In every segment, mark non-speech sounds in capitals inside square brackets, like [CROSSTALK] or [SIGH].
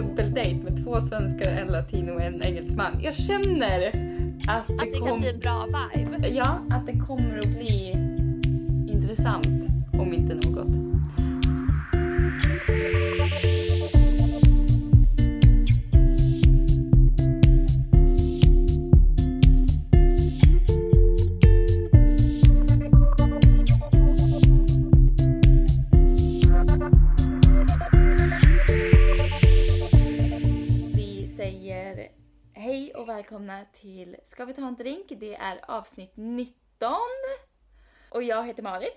dubbeldejt med två svenskar, en latino och en engelsman. Jag känner att det, Att det kan kom- bli en bra vibe. Ja, att det kommer att bli intressant om inte något. Välkomna till Ska vi ta en drink? Det är avsnitt 19. Och jag heter Malin.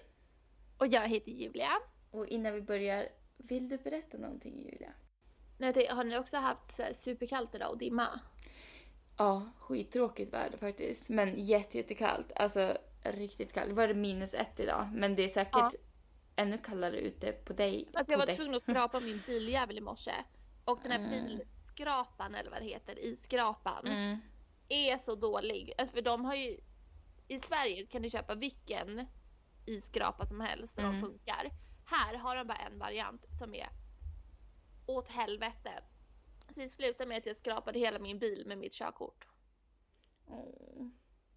Och jag heter Julia. Och innan vi börjar, vill du berätta någonting Julia? Tänkte, har ni också haft superkallt idag och dimma? Ja, skittråkigt väder faktiskt. Men jätte, jättekallt. Alltså riktigt kallt. Det var det minus ett idag. Men det är säkert Ja. ännu kallare ute på dig. Alltså jag var dig. tvungen att skrapa [LAUGHS] min biljävel i morse. Och den här Mm. Bilskrapan eller vad det heter, i skrapan Mm. är så dålig. Alltså för de har ju, i Sverige kan du köpa vilken isskrapa som helst och Mm. de funkar. Här har de bara en variant som är åt helvete. Så det slutade med att jag skrapade hela min bil med mitt körkort. Åh.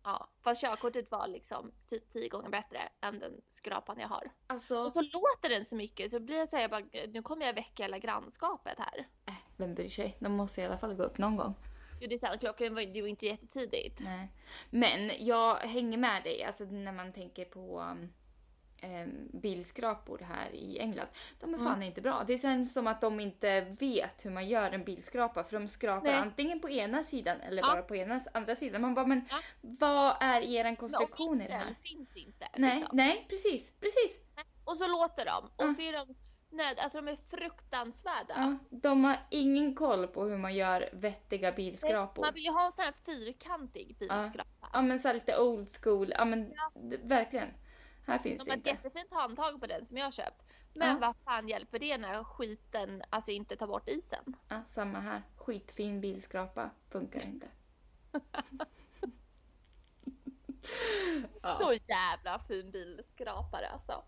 Ja, fast körkortet var liksom typ tio gånger bättre än den skrapan jag har. Alltså, Och så låter den så mycket så blir jag såhär nu kommer jag väcka hela grannskapet här. äh, vem bryr sig? De måste i alla fall gå upp någon gång. Jo det är sant, klockan var ju inte jättetidigt. Nej. Men jag hänger med dig, alltså när man tänker på um, bilskrapor här i England. De är fan Mm. inte bra. Det känns som att de inte vet hur man gör en bilskrapa för de skrapar Nej. antingen på ena sidan eller Ja. bara på ena andra sidan. Man bara, men Ja. vad är eran konstruktion i det här? finns inte. Nej, liksom. nej, precis, precis. Och så låter de. Och Ja. så är de, nej, alltså de är fruktansvärda. Ja, de har ingen koll på hur man gör vettiga bilskrapor. Man vill ju ha en sån här fyrkantig bilskrapa. Ja men så här lite old school, ja men Ja. verkligen. Här finns De det har ett inte. jättefint handtag på den som jag har köpt. Men Ja. vad fan hjälper det när skiten alltså inte tar bort isen? Ja, samma här. Skitfin bilskrapa. Funkar inte. ja. [LAUGHS] Så jävla fin bilskrapare alltså.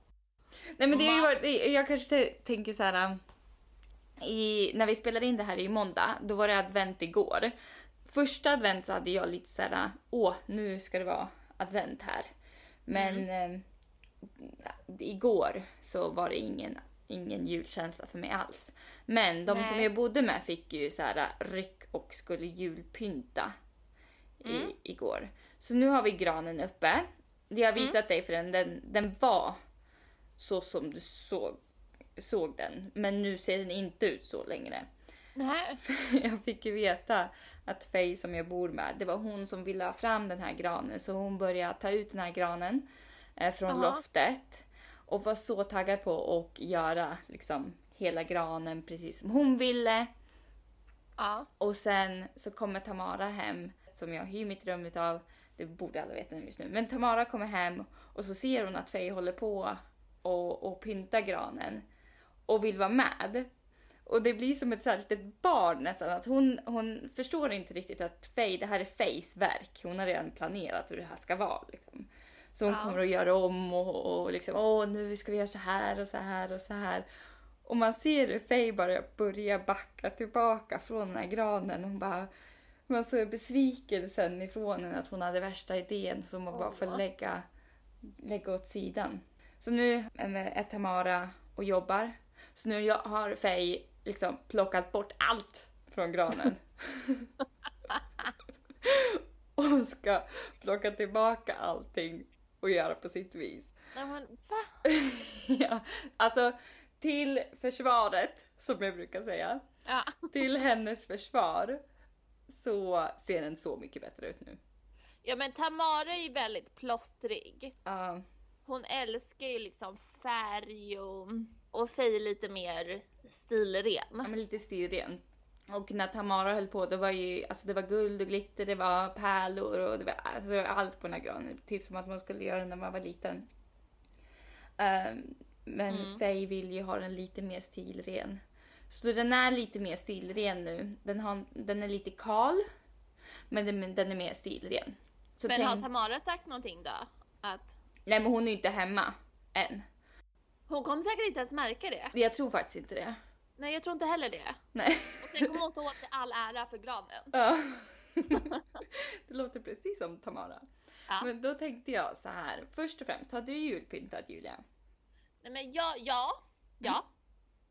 Nej men det är ju varit, jag kanske tänker så här. um, I, när vi spelade in det här i måndag, då var det advent igår. Första advent så hade jag lite så här, åh nu ska det vara advent här. Men eh, igår så var det ingen, ingen julkänsla för mig alls. Men de som Nej. jag bodde med fick ju så här ryck och skulle julpynta i, Mm. igår. Så nu har vi granen uppe. Det har jag Mm. visat dig för den, den, den var så som du såg, såg den. Men nu ser den inte ut så längre. Nej. [LAUGHS] Jag fick ju veta att Faye som jag bor med, det var hon som ville ha fram den här granen. Så hon började ta ut den här granen eh, från Jaha. loftet. Och var så taggad på att göra liksom hela granen precis som hon ville. Ja. Och sen så kommer Tamara hem, som jag hyr mitt rum utav. Det borde alla veta nu just nu. Men Tamara kommer hem och så ser hon att Faye håller på och, och pynta granen. Och vill vara med. Och det blir som ett så här litet barn nästan. Att hon, hon förstår inte riktigt att Faye, det här är Fays verk. Hon har redan planerat hur det här ska vara. Liksom. Så hon Ja. kommer att göra om och, och liksom, åh nu ska vi göra så här och så här och så här. Och man ser hur Faye bara börjar backa tillbaka från den här granen. Hon bara, man såg besvikelsen ifrån henne att hon hade värsta idén som man bara får lägga, lägga åt sidan. Så nu är Tamara och jobbar. Så nu har Faye liksom plockat bort allt från granen. [LAUGHS] och ska plocka tillbaka allting och göra på sitt vis. Nej, men, va? [LAUGHS] ja, alltså till försvaret, som jag brukar säga, Ja. till hennes försvar så ser den så mycket bättre ut nu. ja men Tamara är ju väldigt plottrig. Ja, Hon älskar ju liksom färg och, och Faye lite mer ja, stilren. men lite stilren. Och när Tamara höll på, det var ju alltså det var guld och glitter, det var pärlor och det var, alltså, allt på den här granen. Typ som att man skulle göra den när man var liten. Ehm, men Mm. Faye vill ju ha den lite mer stilren. Så den är lite mer stilren nu. Den, har, den är lite kal. Men den, den är mer stilren. Så Men tänk, har Tamara sagt någonting då? Att nej men hon är ju inte hemma än. hon kommer säkert inte ens märka det. Jag tror faktiskt inte det. Nej jag tror inte heller det. Nej. Och sen kommer hon ta åt sig all ära för granen. Ja. [LAUGHS] det låter precis som Tamara. Ja. Men då tänkte jag så här. Först och främst, har du julpyntat Julia? Nej men ja, ja, ja.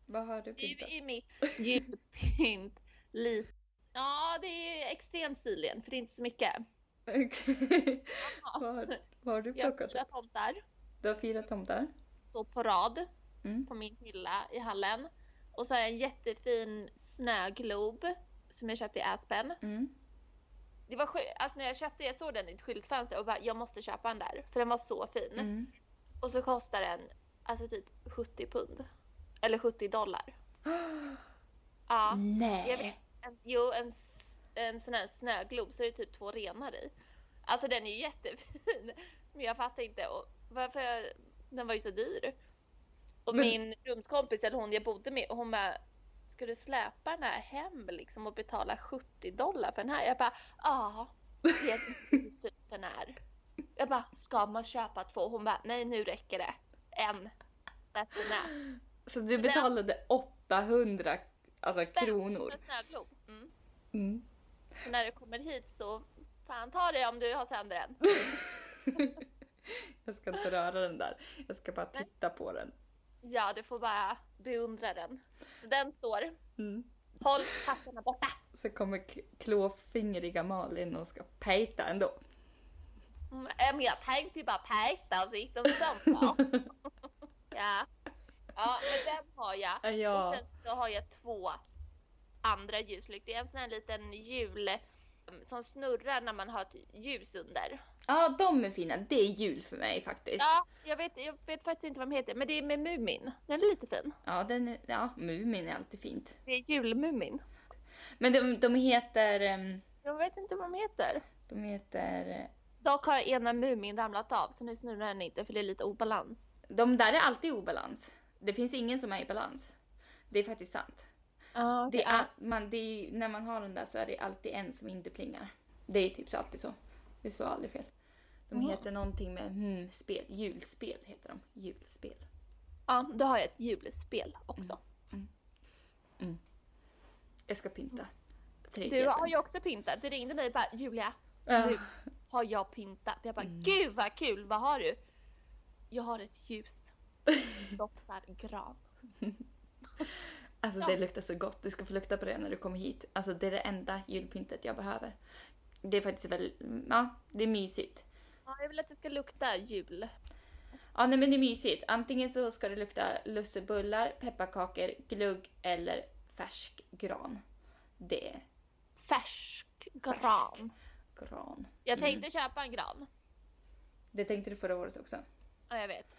Vad har du Det är pyntat? mitt julpynt lite. Ja det är extremt stilen för det är inte så mycket. [LAUGHS] Okej. vad, har- vad har du Jag har plockat fyra tomtar. Du har fyra tomtar? Står på rad Mm. på min hylla i hallen. Och så har jag en jättefin snöglob som jag köpte i Aspen. Mm. Det var alltså när jag köpte jag såg den i ett skyltfönster och bara jag måste köpa den där för den var så fin. Mm. Och så kostar den alltså typ 70 pund. Eller 70 dollar. [GASPS] Ja. Jag vet, Nej. en, jo en, en sån här snöglob så är det typ två renar i. Alltså den är ju jättefin. [LAUGHS] Men jag fattar inte och varför jag, den var ju så dyr. Och Men- min rumskompis eller hon jag bodde med hon bara Ska du släpa den här hem liksom och betala 70 dollar för den här? Jag bara ja. [LAUGHS] Den är. Jag bara ska man köpa två? Hon bara nej nu räcker det. En. That's enough. Så du betalade 800 alltså, Spänn kronor? Mm. Mm. Så när du kommer hit så fan ta det om du har sönder den. [LAUGHS] jag ska inte röra den där. Jag ska bara titta på den. Ja, du får bara beundra den. Så den står. Mm. Håll papperna borta. Så kommer klåfingriga Malin och ska peta ändå. Mm, men jag tänkte ju bara peta och sitta och sånt då. Ja. Ja, men den har jag. Och Ja. sen så har jag två andra ljuslyktor. En sån här liten jul mm, som snurrar när man har ett ljus under. ja, de är fina. Det är jul för mig faktiskt. Ja, jag vet, jag vet faktiskt inte vad de heter, men det är med Mumin. Den är lite fin. Ja, den är, ja, Mumin är alltid fint. Det är julmumin. Men de, de heter... ehm, Jag vet inte vad de heter. De heter... eh, Dock har ena Mumin ramlat av så nu snurrar den inte för det är lite obalans. De där är alltid obalans. Det finns ingen som är i balans. Det är faktiskt sant. Ja, Det är, man, det är, när man har den där så är det alltid en som inte plingar. Det är typ så alltid så. Det står aldrig fel. De Mhm. heter någonting med hmm, spel. Julspel heter de. Julspel. ja, då har jag ett julspel också. Jag ska pynta. Du har ju också pyntat. Du ringde mig och bara Julia, Ja. nu har jag pyntat. Jag bara gud vad kul, vad har du? Jag har ett ljus. [LAUGHS] Doftar gran. [LAUGHS] Alltså Ja. det luktar så gott. Du ska få lukta på det när du kommer hit. Alltså det är det enda julpyntet jag behöver. Det är faktiskt väldigt, ja, det är mysigt. Ja, jag vill att det ska lukta jul. Ja, nej men det är mysigt. Antingen så ska det lukta lussebullar, pepparkakor, glugg eller färsk gran. Det är Färsk gran. gran. Jag tänkte köpa en gran. Det tänkte du förra året också. Ja, jag vet.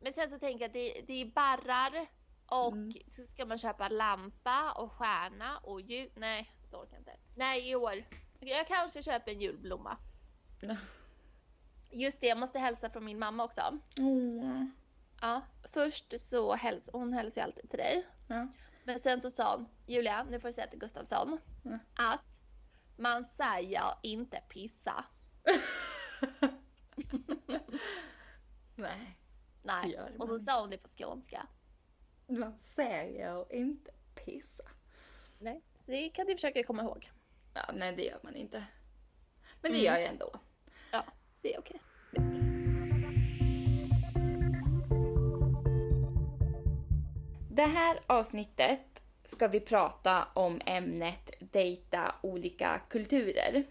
Men sen så tänker jag att det, det är barrar och Mm. så ska man köpa lampa och stjärna och ljus. Nej, det orkar inte. Nej, i år. Jag kanske köper en julblomma. Just det, jag måste hälsa från min mamma också. Åh. Ja, först så häls hon hälsar ju alltid till dig. Men sen så sa hon, Julia, nu får du säga till Gustafsson Ja. att man säger inte pissa. [LAUGHS] Nej, Nej. Och så sa hon det på skånska. Man säger inte pissa. Nej. Det kan du försöka komma ihåg. Ja, nej det gör man inte. Men det Mm. gör jag ändå. Ja, det är okej. Det här avsnittet ska vi prata om ämnet dejta olika kulturer.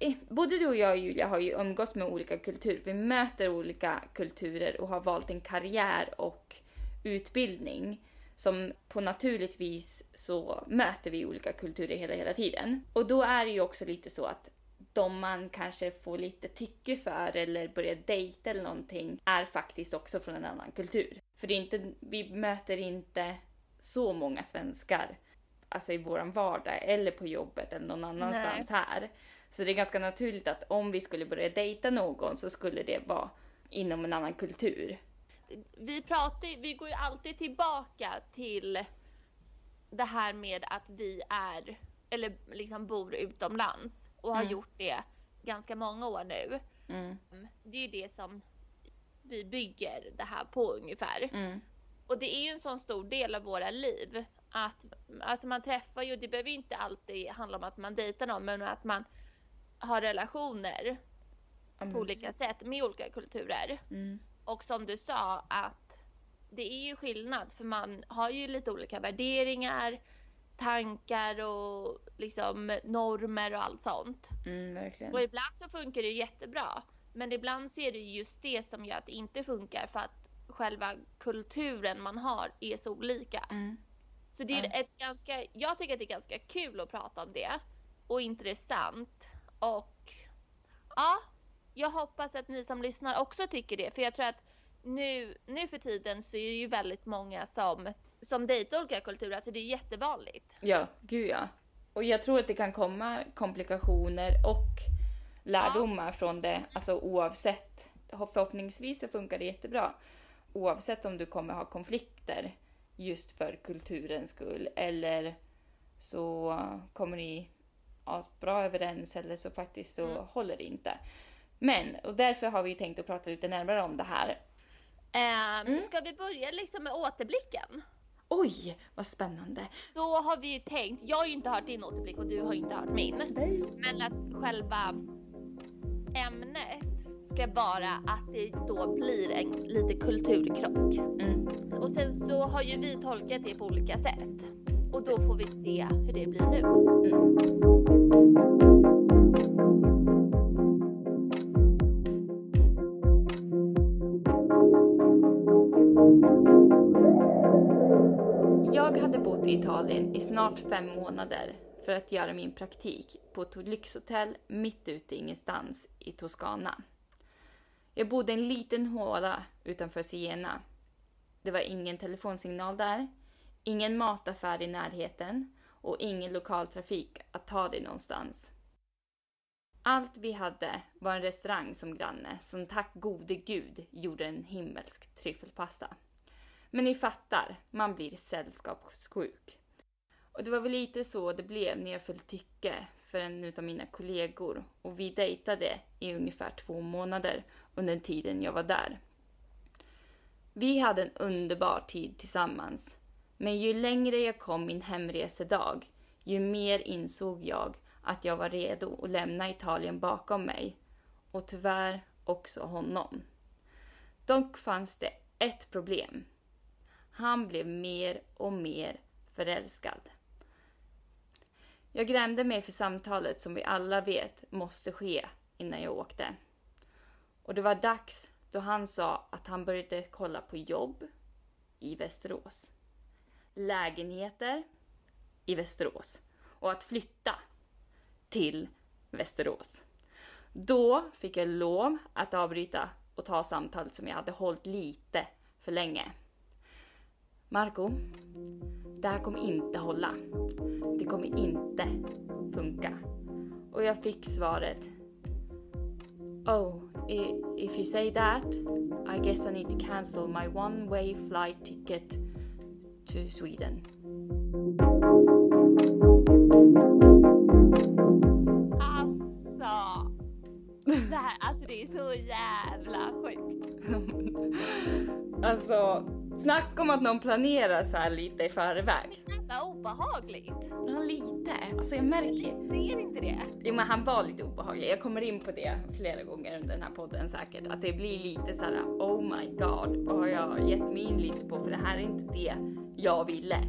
Eh, Både du och jag Julia har ju umgåtts med olika kulturer. Vi möter olika kulturer och har valt en karriär och utbildning som på naturligt vis så möter vi olika kulturer hela, hela tiden. Och då är det ju också lite så att de man kanske får lite tycke för eller börjar dejta eller någonting är faktiskt också från en annan kultur. För det är inte, vi möter inte så många svenskar alltså i våran vardag eller på jobbet eller någon annanstans här. Så det är ganska naturligt att om vi skulle börja dejta någon så skulle det vara inom en annan kultur. Vi pratar vi går ju alltid tillbaka till det här med att vi är, eller liksom bor utomlands och har Mm. gjort det ganska många år nu. Mm. Det är ju det som vi bygger det här på ungefär. Mm. Och det är ju en sån stor del av våra liv. Att alltså man träffar ju, det behöver inte alltid handla om att man dejtar någon, men att man har relationer på olika sätt med olika kulturer. Mm. Och som du sa att det är ju skillnad för man har ju lite olika värderingar, tankar och liksom normer och allt sånt. Mm, verkligen. Och ibland så funkar det jättebra. Men ibland så är det ju just det som gör att det inte funkar för att själva kulturen man har är så olika. Mm. Så det är Ja. ett ganska, jag tycker att det är ganska kul att prata om det. Och intressant. Och ja, jag hoppas att ni som lyssnar också tycker det. För jag tror att nu, nu för tiden så är det ju väldigt många som, som dejtar olika kulturer. Alltså det är jättevanligt. Ja, gud ja. Och jag tror att det kan komma komplikationer och lärdomar från det, alltså oavsett. Förhoppningsvis så funkar det jättebra. Oavsett om du kommer ha konflikter just för kulturens skull eller så kommer ni bra överens eller så faktiskt så Mm. håller det inte. Men, och därför har vi tänkt att prata lite närmare om det här. Ähm, Mm. Ska vi börja liksom med återblicken? Oj, vad spännande! Då har vi ju tänkt, jag har ju inte hört din återblick och du har ju inte hört min. Men att själva ämnet ska vara att det då blir en lite kulturkrock. Mm. Och sen så har ju vi tolkat det på olika sätt. Och då får vi se hur det blir nu. Mm. I Italien i snart fem månader för att göra min praktik på ett lyxhotell mitt ute i ingenstans i Toscana. Jag bodde i en liten håla utanför Siena. Det var ingen telefonsignal där, ingen mataffär i närheten och ingen lokaltrafik att ta dig någonstans. Allt vi hade var en restaurang som granne som tack gode gud gjorde en himmelsk tryffelpasta. Men ni fattar, man blir sällskapssjuk. Och det var väl lite så det blev när jag föll tycke för en utav mina kollegor och vi dejtade i ungefär två månader under tiden jag var där. Vi hade en underbar tid tillsammans. Men ju längre jag kom min hemresedag, ju mer insåg jag att jag var redo att lämna Italien bakom mig. Och tyvärr också honom. Dock fanns det ett problem. Han blev mer och mer förälskad. Jag grämde mig för samtalet som vi alla vet måste ske innan jag åkte. Och det var dags då han sa att han började kolla på jobb i Västerås. Lägenheter i Västerås. Och att flytta till Västerås. Då fick jag lov att avbryta och ta samtalet som jag hade hållit lite för länge. Marco, det här kommer inte hålla. Det kommer inte funka. Och jag fick svaret. Oh, if you say that, I guess I need to cancel my one way flight ticket to Sweden. Alltså. Det här, alltså det är så jävla sjukt. [LAUGHS] alltså, snacka om att någon planerar så här lite i förväg. Jävla obehagligt. Ja, lite. Alltså jag märker. Ser inte det? Jo men han var lite obehaglig. Jag kommer in på det flera gånger under den här podden säkert. Att det blir lite så här: oh my god, vad har jag gett mig in lite på? För det här är inte det jag ville. [LAUGHS]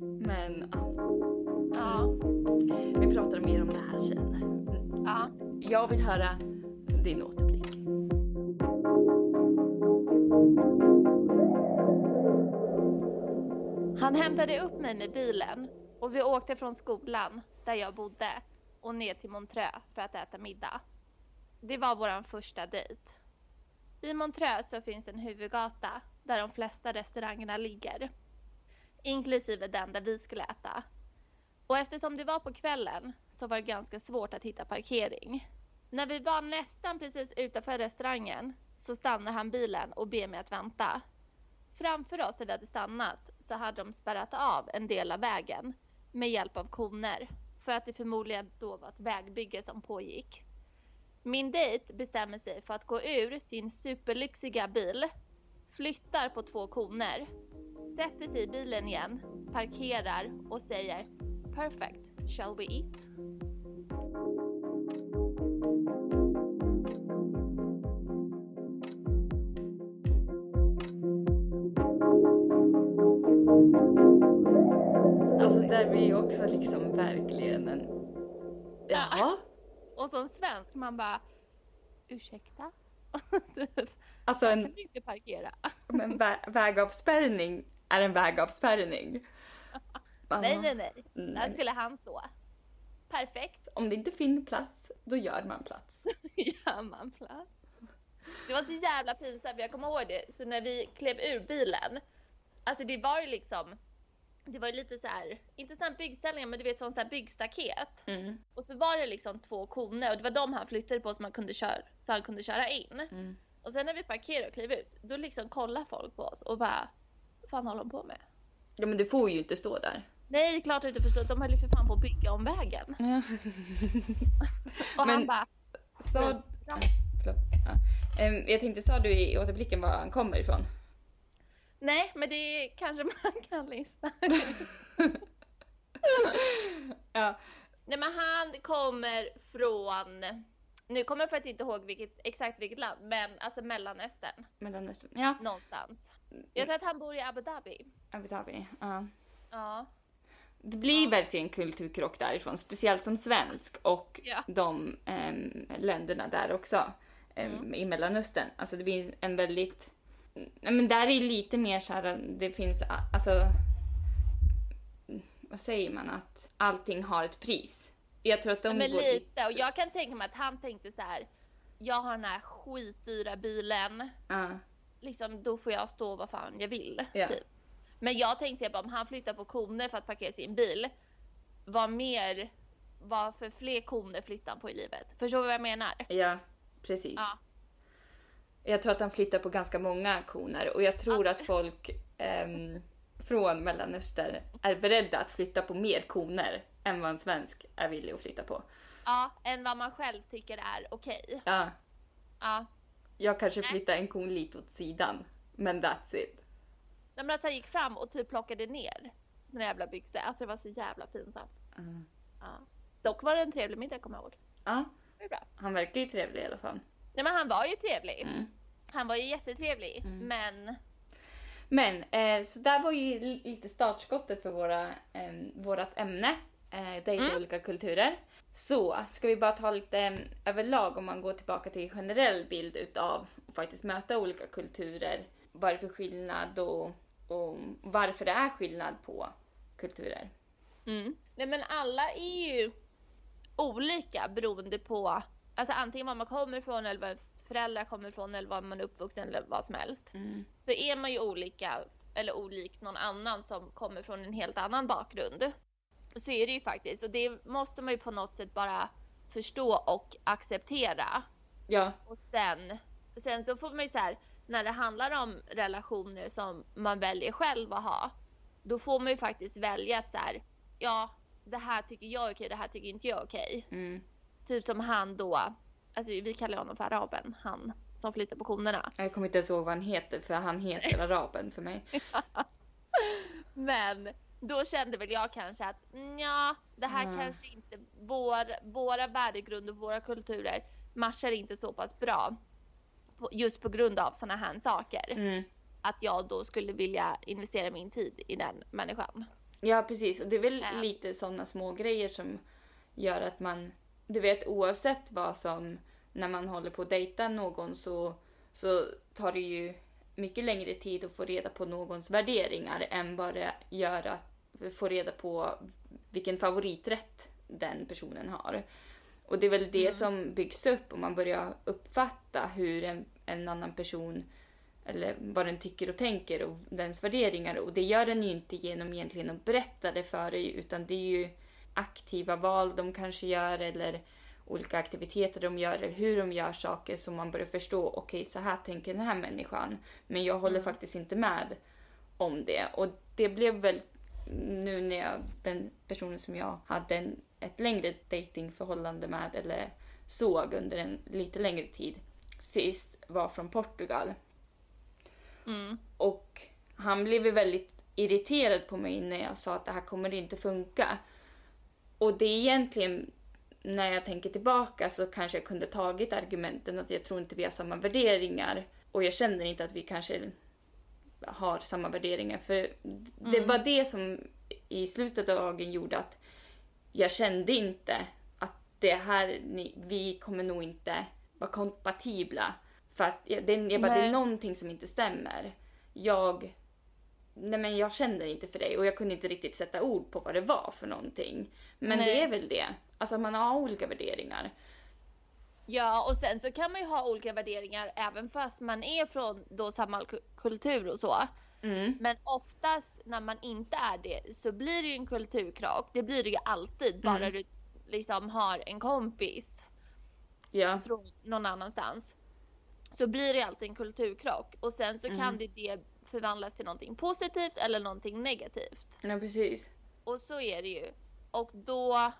men ja, Ja. vi pratar mer om det här sen. Ja. Jag vill höra din återblick. Han hämtade upp mig med bilen och vi åkte från skolan där jag bodde och ner till Montreux för att äta middag. Det var vår första dejt. I Montreux så finns en huvudgata där de flesta restaurangerna ligger. Inklusive den där vi skulle äta. Och eftersom det var på kvällen så var det ganska svårt att hitta parkering. När vi var nästan precis utanför restaurangen så stannar han bilen och ber mig att vänta. Framför oss där vi hade stannat så hade de spärrat av en del av vägen med hjälp av koner för att det förmodligen då var ett vägbygge som pågick. Min dejt bestämmer sig för att gå ur sin superlyxiga bil, flyttar på två koner, sätter sig i bilen igen, parkerar och säger Perfect, shall we eat? Och som svensk man bara ursäkta? [LAUGHS] Alltså en, kan du inte parkera. [LAUGHS] en vä- vägavspärrning är en vägavspärrning. [LAUGHS] Nej, nej, nej. Där nej. skulle han stå. Perfekt, Om det inte finns plats, då gör man plats. gör man plats. Det var så jävla pinsamt, jag kommer ihåg det. Så när vi klev ur bilen, alltså det var ju liksom, det var ju lite så här, inte sådana byggställningar men du vet sån så här byggstaket. Mm. Och så var det liksom två koner och det var de han flyttade på så, man kunde köra, så han kunde köra in. Mm. Och sen när vi parkerade och klev ut, då liksom kollar folk på oss och bara, vad fan håller de på med? Ja men du får ju inte stå där. Nej, det är klart att du inte förstår, de höll ju för fan på att bygga om vägen. [LAUGHS] Och han Men- bara, Sa... Ja. Ja. Jag tänkte, sa du i återblicken var han kommer ifrån? Nej men det kanske [LAUGHS] man kan lyssna. [LAUGHS] ja. nej men han kommer från, nu kommer jag faktiskt inte ihåg vilket, exakt vilket land, men alltså Mellanöstern, Mellanöstern. Ja. någonstans. Jag tror att han bor i Abu Dhabi. Abu Dhabi. Ja. Ja. Det blir verkligen kulturkrock därifrån, speciellt som svensk och Ja. de de em, länderna där också em, Mm. i Mellanöstern. Alltså det finns en väldigt, men där är lite mer så här, det finns alltså, vad säger man, att allting har ett pris. Jag tror att de men går dit- lite, och jag kan tänka mig att han tänkte så här. jag har den här skitdyra bilen, Ja. liksom då får jag stå vad fan jag vill. Ja. Typ. Men jag tänkte bara om han flyttar på koner för att parkera sin bil, vad mer, vad för fler koner flyttar han på i livet? Förstår du vad jag menar? Ja, precis. Ja. Jag tror att han flyttar på ganska många koner och jag tror att folk ehm, från Mellanöstern är beredda att flytta på mer koner än vad en svensk är villig att flytta på. Ja, än vad man själv tycker är okej. Ja, Ja. jag kanske flyttar en kon lite åt sidan, men that's it. Nej, Men att han gick fram och typ plockade ner den jävla byggsten. Alltså det var så jävla pinsamt. Mm. Ja. Dock var det en trevlig middag kommer jag ihåg. Ja, Det var bra. han verkar ju trevlig i alla fall. Nej men han var ju trevlig. Mm. Han var ju jättetrevlig. Mm. Men Men eh, så där var ju li- lite startskottet för våra, eh, vårat ämne, eh, dejta Mm. olika kulturer. Så ska vi bara ta lite överlag om man går tillbaka till generell bild utav att faktiskt möta olika kulturer. Vad är det för skillnad och, och varför det är skillnad på kulturer. Mm. Nej men alla är ju olika beroende på Alltså antingen var man kommer ifrån eller var ens föräldrar kommer ifrån eller var man är uppvuxen eller vad som helst. Mm. Så är man ju olika eller olik någon annan som kommer från en helt annan bakgrund. Så är det ju faktiskt och det måste man ju på något sätt bara förstå och acceptera. Ja, Och sen, sen så får man ju så här, när det handlar om relationer som man väljer själv att ha, då får man ju faktiskt välja att så här, ja, det här tycker jag är okej, det här tycker inte jag är okej. mm. Typ som han då, alltså vi kallar honom för araben, han som flyttar på konerna. jag kommer inte ens ihåg vad han heter för han heter araben för mig. [LAUGHS] Men då kände väl jag kanske att ja, det här Mm. kanske inte, vår, våra värdegrund och våra kulturer matchar inte så pass bra. på- Just på grund av sådana här saker. Mm. att jag då skulle vilja investera min tid i den människan. Ja precis och det är väl Ja. lite sådana små grejer som gör att man, du vet oavsett vad som, när man håller på att dejta någon så, så tar det ju mycket längre tid att få reda på någons värderingar än vad det gör att få reda på vilken favoriträtt den personen har. Och det är väl det Mm. som byggs upp om man börjar uppfatta hur en, en annan person eller vad den tycker och tänker och dens värderingar. Och det gör den ju inte genom egentligen att berätta det för dig utan det är ju aktiva val de kanske gör eller olika aktiviteter de gör eller hur de gör saker som man börjar förstå. Okej, så här tänker den här människan. Men jag håller Mm. faktiskt inte med om det. Och det blev väl nu när jag, den personen som jag hade en, ett längre datingförhållande med eller såg under en lite längre tid sist var från Portugal. Mm. Och han blev väldigt irriterad på mig när jag sa att det här kommer inte funka. Och det är egentligen, när jag tänker tillbaka så kanske jag kunde tagit argumenten att jag tror inte vi har samma värderingar. Och jag känner inte att vi kanske har samma värderingar. För det Mm. var det som i slutet av dagen gjorde att jag kände inte att det här, ni- vi kommer nog inte vara kompatibla. För att jag, det, jag bara, det är någonting som inte stämmer. Jag, nej men jag känner inte för dig och jag kunde inte riktigt sätta ord på vad det var för någonting. Men Nej. det är väl det. Alltså man har olika värderingar. Ja, och sen så kan man ju ha olika värderingar även fast man är från då samma ku- kultur och så. Mm. Men oftast när man inte är det så blir det ju en kulturkrock. Det blir det ju alltid bara Mm. du liksom har en kompis Ja. från någon annanstans. Så blir det alltid en kulturkrock och sen så Mm. kan det, det förvandlas till någonting positivt eller någonting negativt. ja, precis. Och så är det ju. Och då,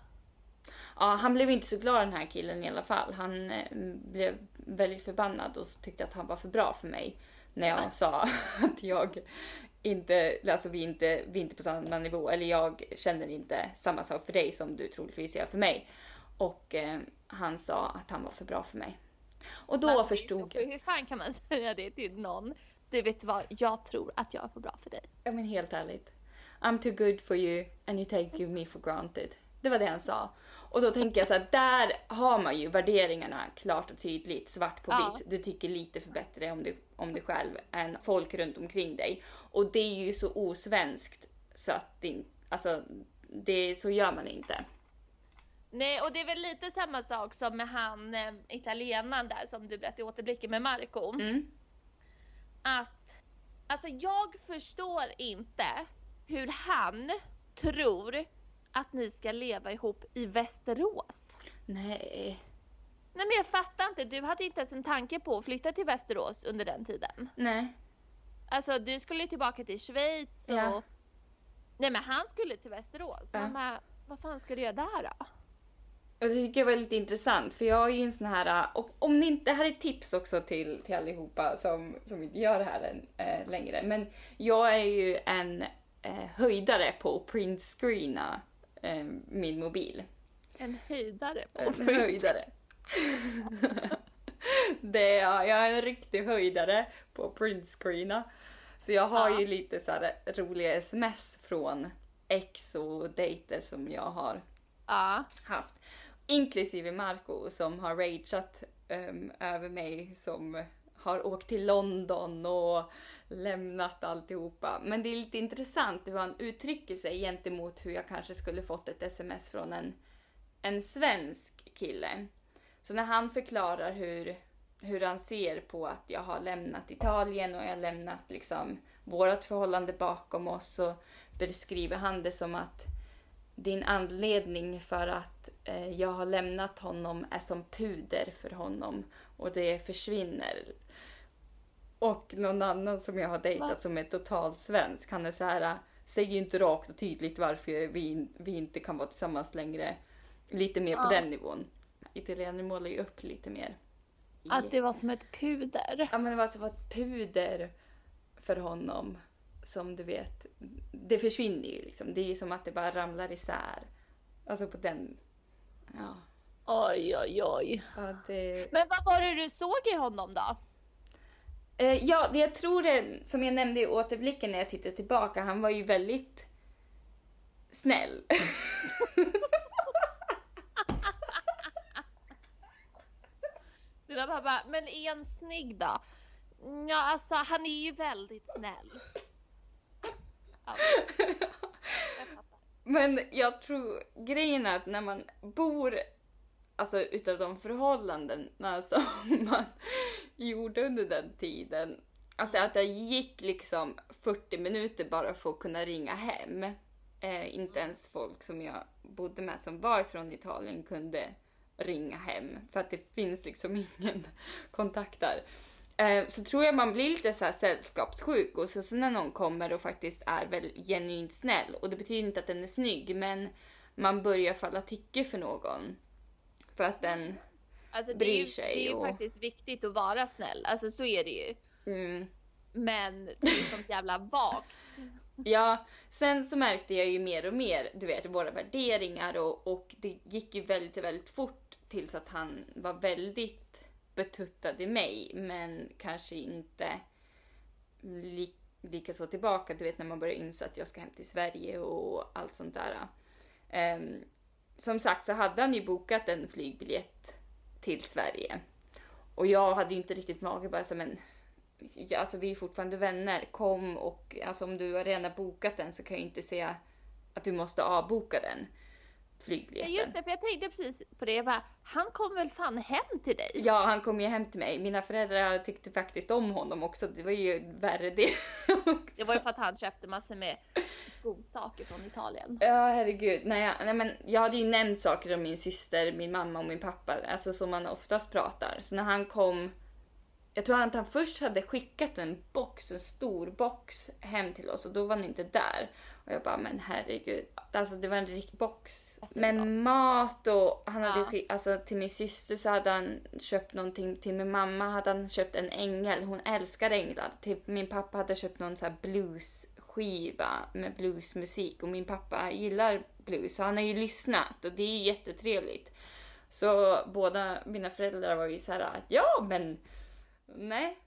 Ja, han blev inte så glad den här killen i alla fall. Han eh, blev väldigt förbannad och tyckte att han var för bra för mig. När jag sa [LAUGHS] att jag inte, alltså vi är inte, vi är inte på samma nivå. Eller jag känner inte samma sak för dig som du troligtvis gör för mig. Och eh, han sa att han var för bra för mig. Och då Men förstod jag. hur fan kan man [LAUGHS] säga det till någon? Du vet vad, jag tror att jag är för bra för dig. Ja men helt ärligt. I'm too good for you and you take me for granted. Det var det han sa. Och då tänker jag så här, där har man ju värderingarna klart och tydligt, svart på Ja. vitt. Du tycker lite för bättre om dig, om dig själv än folk runt omkring dig. Och det är ju så osvenskt så att det, alltså, det, så gör man inte. Nej, och det är väl lite samma sak som med han eh, italienaren där som du berättade i återblicken med Marco. Mm. Att, alltså jag förstår inte hur han tror att ni ska leva ihop i Västerås. Nej. Nej men jag fattar inte, du hade inte ens en tanke på att flytta till Västerås under den tiden. Nej. Alltså du skulle tillbaka till Schweiz och... Ja. Nej men han skulle till Västerås. Ja. Bara, vad fan ska du göra där då? Och det tycker jag var lite intressant för jag är ju en sån här, och om ni inte, det här är tips också till, till allihopa som, som inte gör det här än, eh, längre. Men jag är ju en eh, höjdare på att printscreena eh, min mobil. En höjdare på En höjdare. [LAUGHS] det är jag, är en riktig höjdare på att printscreena. Så jag har Ja. ju lite så här roliga sms från ex och dejter som jag har Ja. haft. Inklusive Marco som har rageat um, över mig som har åkt till London och lämnat alltihopa. Men det är lite intressant hur han uttrycker sig gentemot hur jag kanske skulle fått ett sms från en, en svensk kille. Så när han förklarar hur, hur han ser på att jag har lämnat Italien och jag har lämnat liksom vårt förhållande bakom oss så beskriver han det som att din anledning för att jag har lämnat honom är som puder för honom och det försvinner. Och någon annan som jag har dejtat som är totalt svensk, han är så här, säg inte rakt och tydligt varför vi, vi inte kan vara tillsammans längre. Lite mer på Ja. den nivån. Italienare målar ju upp lite mer. Att det var som ett puder. Ja men det var alltså ett puder för honom som du vet, det försvinner ju liksom. Det är ju som att det bara ramlar isär. Alltså på den, ja. Oj, oj, oj. ja det... Men vad var det du såg i honom då? Eh, ja, det jag tror det, som jag nämnde i återblicken när jag tittade tillbaka, han var ju väldigt snäll. [LAUGHS] Dina pappa, men är han snygg då? Ja, alltså han är ju väldigt snäll. [LAUGHS] Ja. Men jag tror grejen är att när man bor, alltså utav de förhållandena som [LAUGHS] man gjorde under den tiden. Alltså att jag gick liksom 40 minuter bara för att kunna ringa hem. Eh, inte ens folk som jag bodde med som var från Italien kunde ringa hem. För att det finns liksom ingen [LAUGHS] kontakt där. Eh, så tror jag man blir lite så här sällskapssjuk och så, så när någon kommer och faktiskt är väl genuint snäll och det betyder inte att den är snygg men man börjar falla tycke för någon. För att den, Alltså Bryr ju, sig det är ju och- faktiskt viktigt att vara snäll, alltså så är det ju. mm, Men det är sånt jävla vagt. [LAUGHS] Ja, sen så märkte jag ju mer och mer, du vet, våra värderingar och, och det gick ju väldigt, väldigt fort tills att han var väldigt betuttad i mig, men kanske inte li, lika så tillbaka. Du vet när man börjar inse att jag ska hem till Sverige och allt sånt där. Um, som sagt så hade han ju bokat en flygbiljett till Sverige. Och jag hade ju inte riktigt mage bara så men alltså vi är fortfarande vänner, kom och alltså om du har redan bokat den så kan jag inte säga att du måste avboka den flygbiljetten. Just det, för jag tänkte precis på det. Jag bara, han kom väl fan hem till dig? Ja, han kom ju hem till mig. Mina föräldrar tyckte faktiskt om honom också. Det var ju värre det [LAUGHS] också. Det var ju för att han köpte massor med godsaker från Italien. Ja, herregud. Nej, jag, nej, men jag hade ju nämnt saker om min syster, min mamma och min pappa. Alltså som man oftast pratar. Så när han kom jag tror att han först hade skickat en box, en stor box hem till oss och då var han inte där. Och jag bara, men herregud. Alltså det var en riktig box. Alltså, ja. mat och han hade ja. skickat, alltså till min syster så hade han köpt någonting. Till min mamma hade han köpt en ängel. Hon älskar änglar. Till min pappa hade köpt någon så här bluesskiva med bluesmusik och min pappa gillar blues så han har ju lyssnat och det är jättetrevligt. Så båda mina föräldrar var ju så här, ja men nej.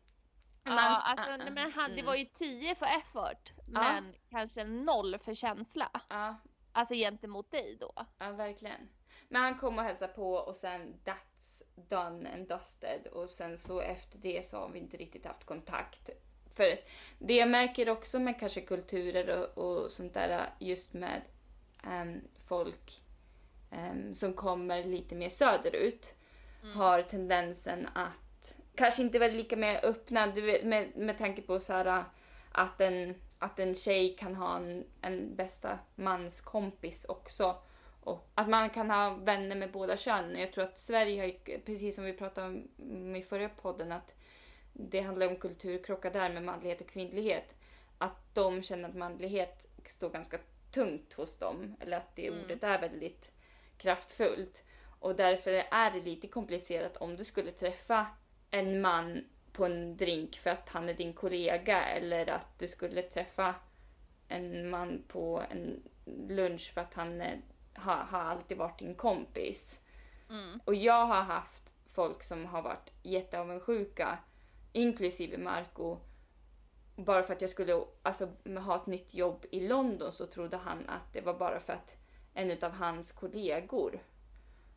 Man, ja, alltså, uh, men han, det mm. var ju 10 för effort, men uh. kanske noll för känsla. Uh. Alltså gentemot dig då. Ja, verkligen. Men han kom och hälsade på och sen that's done and dusted och sen så efter det så har vi inte riktigt haft kontakt. För det jag märker också med kanske kulturer och, och sånt där just med um, folk um, som kommer lite mer söderut mm. har tendensen att kanske inte var lika med öppna vet, med, med tanke på så här, att, en, att en tjej kan ha en, en bästa mans kompis också. Och att man kan ha vänner med båda könen. Jag tror att Sverige har precis som vi pratade om i förra podden, att det handlar om kulturkrockar där med manlighet och kvinnlighet. Att de känner att manlighet står ganska tungt hos dem. Eller att det mm. ordet är väldigt kraftfullt. Och därför är det lite komplicerat om du skulle träffa en man på en drink för att han är din kollega eller att du skulle träffa en man på en lunch för att han är, har, har alltid varit din kompis. Mm. Och jag har haft folk som har varit jätteavundsjuka, inklusive Marco. Bara för att jag skulle alltså, ha ett nytt jobb i London så trodde han att det var bara för att en av hans kollegor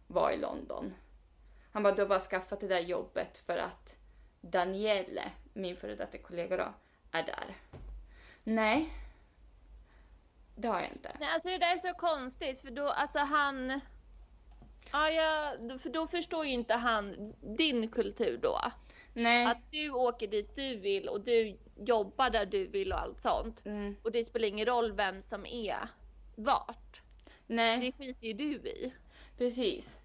var i London. Han bara, du har bara skaffat det där jobbet för att Daniele, min före detta kollega då, är där. Nej. Det har jag inte. Nej, alltså det där är så konstigt för då, alltså han... Ja, ja, för då förstår ju inte han din kultur då. Nej. Att du åker dit du vill och du jobbar där du vill och allt sånt. Mm. Och det spelar ingen roll vem som är vart. Nej. Det skiter ju du i. Precis.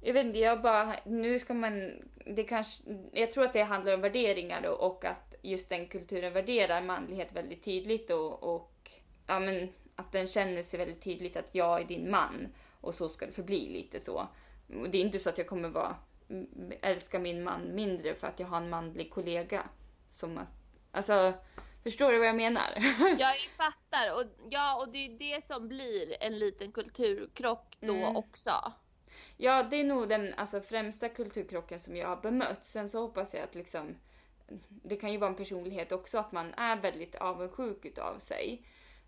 Jag vet inte, jag bara, nu ska man, det kanske, jag tror att det handlar om värderingar och, och att just den kulturen värderar manlighet väldigt tydligt och, och ja men att den känner sig väldigt tydligt att jag är din man och så ska det förbli lite så. Det är inte så att jag kommer vara, älska min man mindre för att jag har en manlig kollega. Som att, alltså, förstår du vad jag menar? [LAUGHS] Jag fattar och ja, och det är det som blir en liten kulturkrock då mm. också. Ja, det är nog den alltså, främsta kulturkrocken som jag har bemött. Sen så hoppas jag att liksom, det kan ju vara en personlighet också, att man är väldigt avundsjuk utav sig.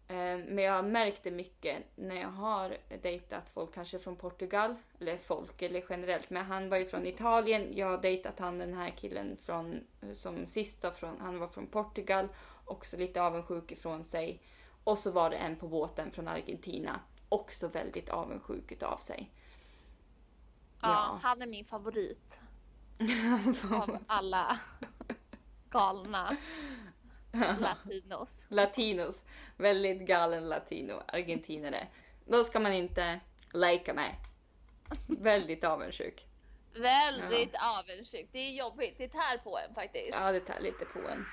Eh, men jag har märkt det mycket när jag har dejtat folk kanske från Portugal, eller folk eller generellt, men han var ju från Italien. Jag har dejtat han den här killen från, som sist då, från, han var från Portugal, också lite avundsjuk ifrån sig. Och så var det en på båten från Argentina, också väldigt avundsjuk utav sig. Ja, han är min favorit. [LAUGHS] av alla galna latinos. Latinos. Väldigt galen latino, argentinare. Då ska man inte lika mig. Väldigt avundsjuk. Väldigt ja. avundsjuk. Det är jobbigt. Det tär på en faktiskt. Ja, det tär lite på en.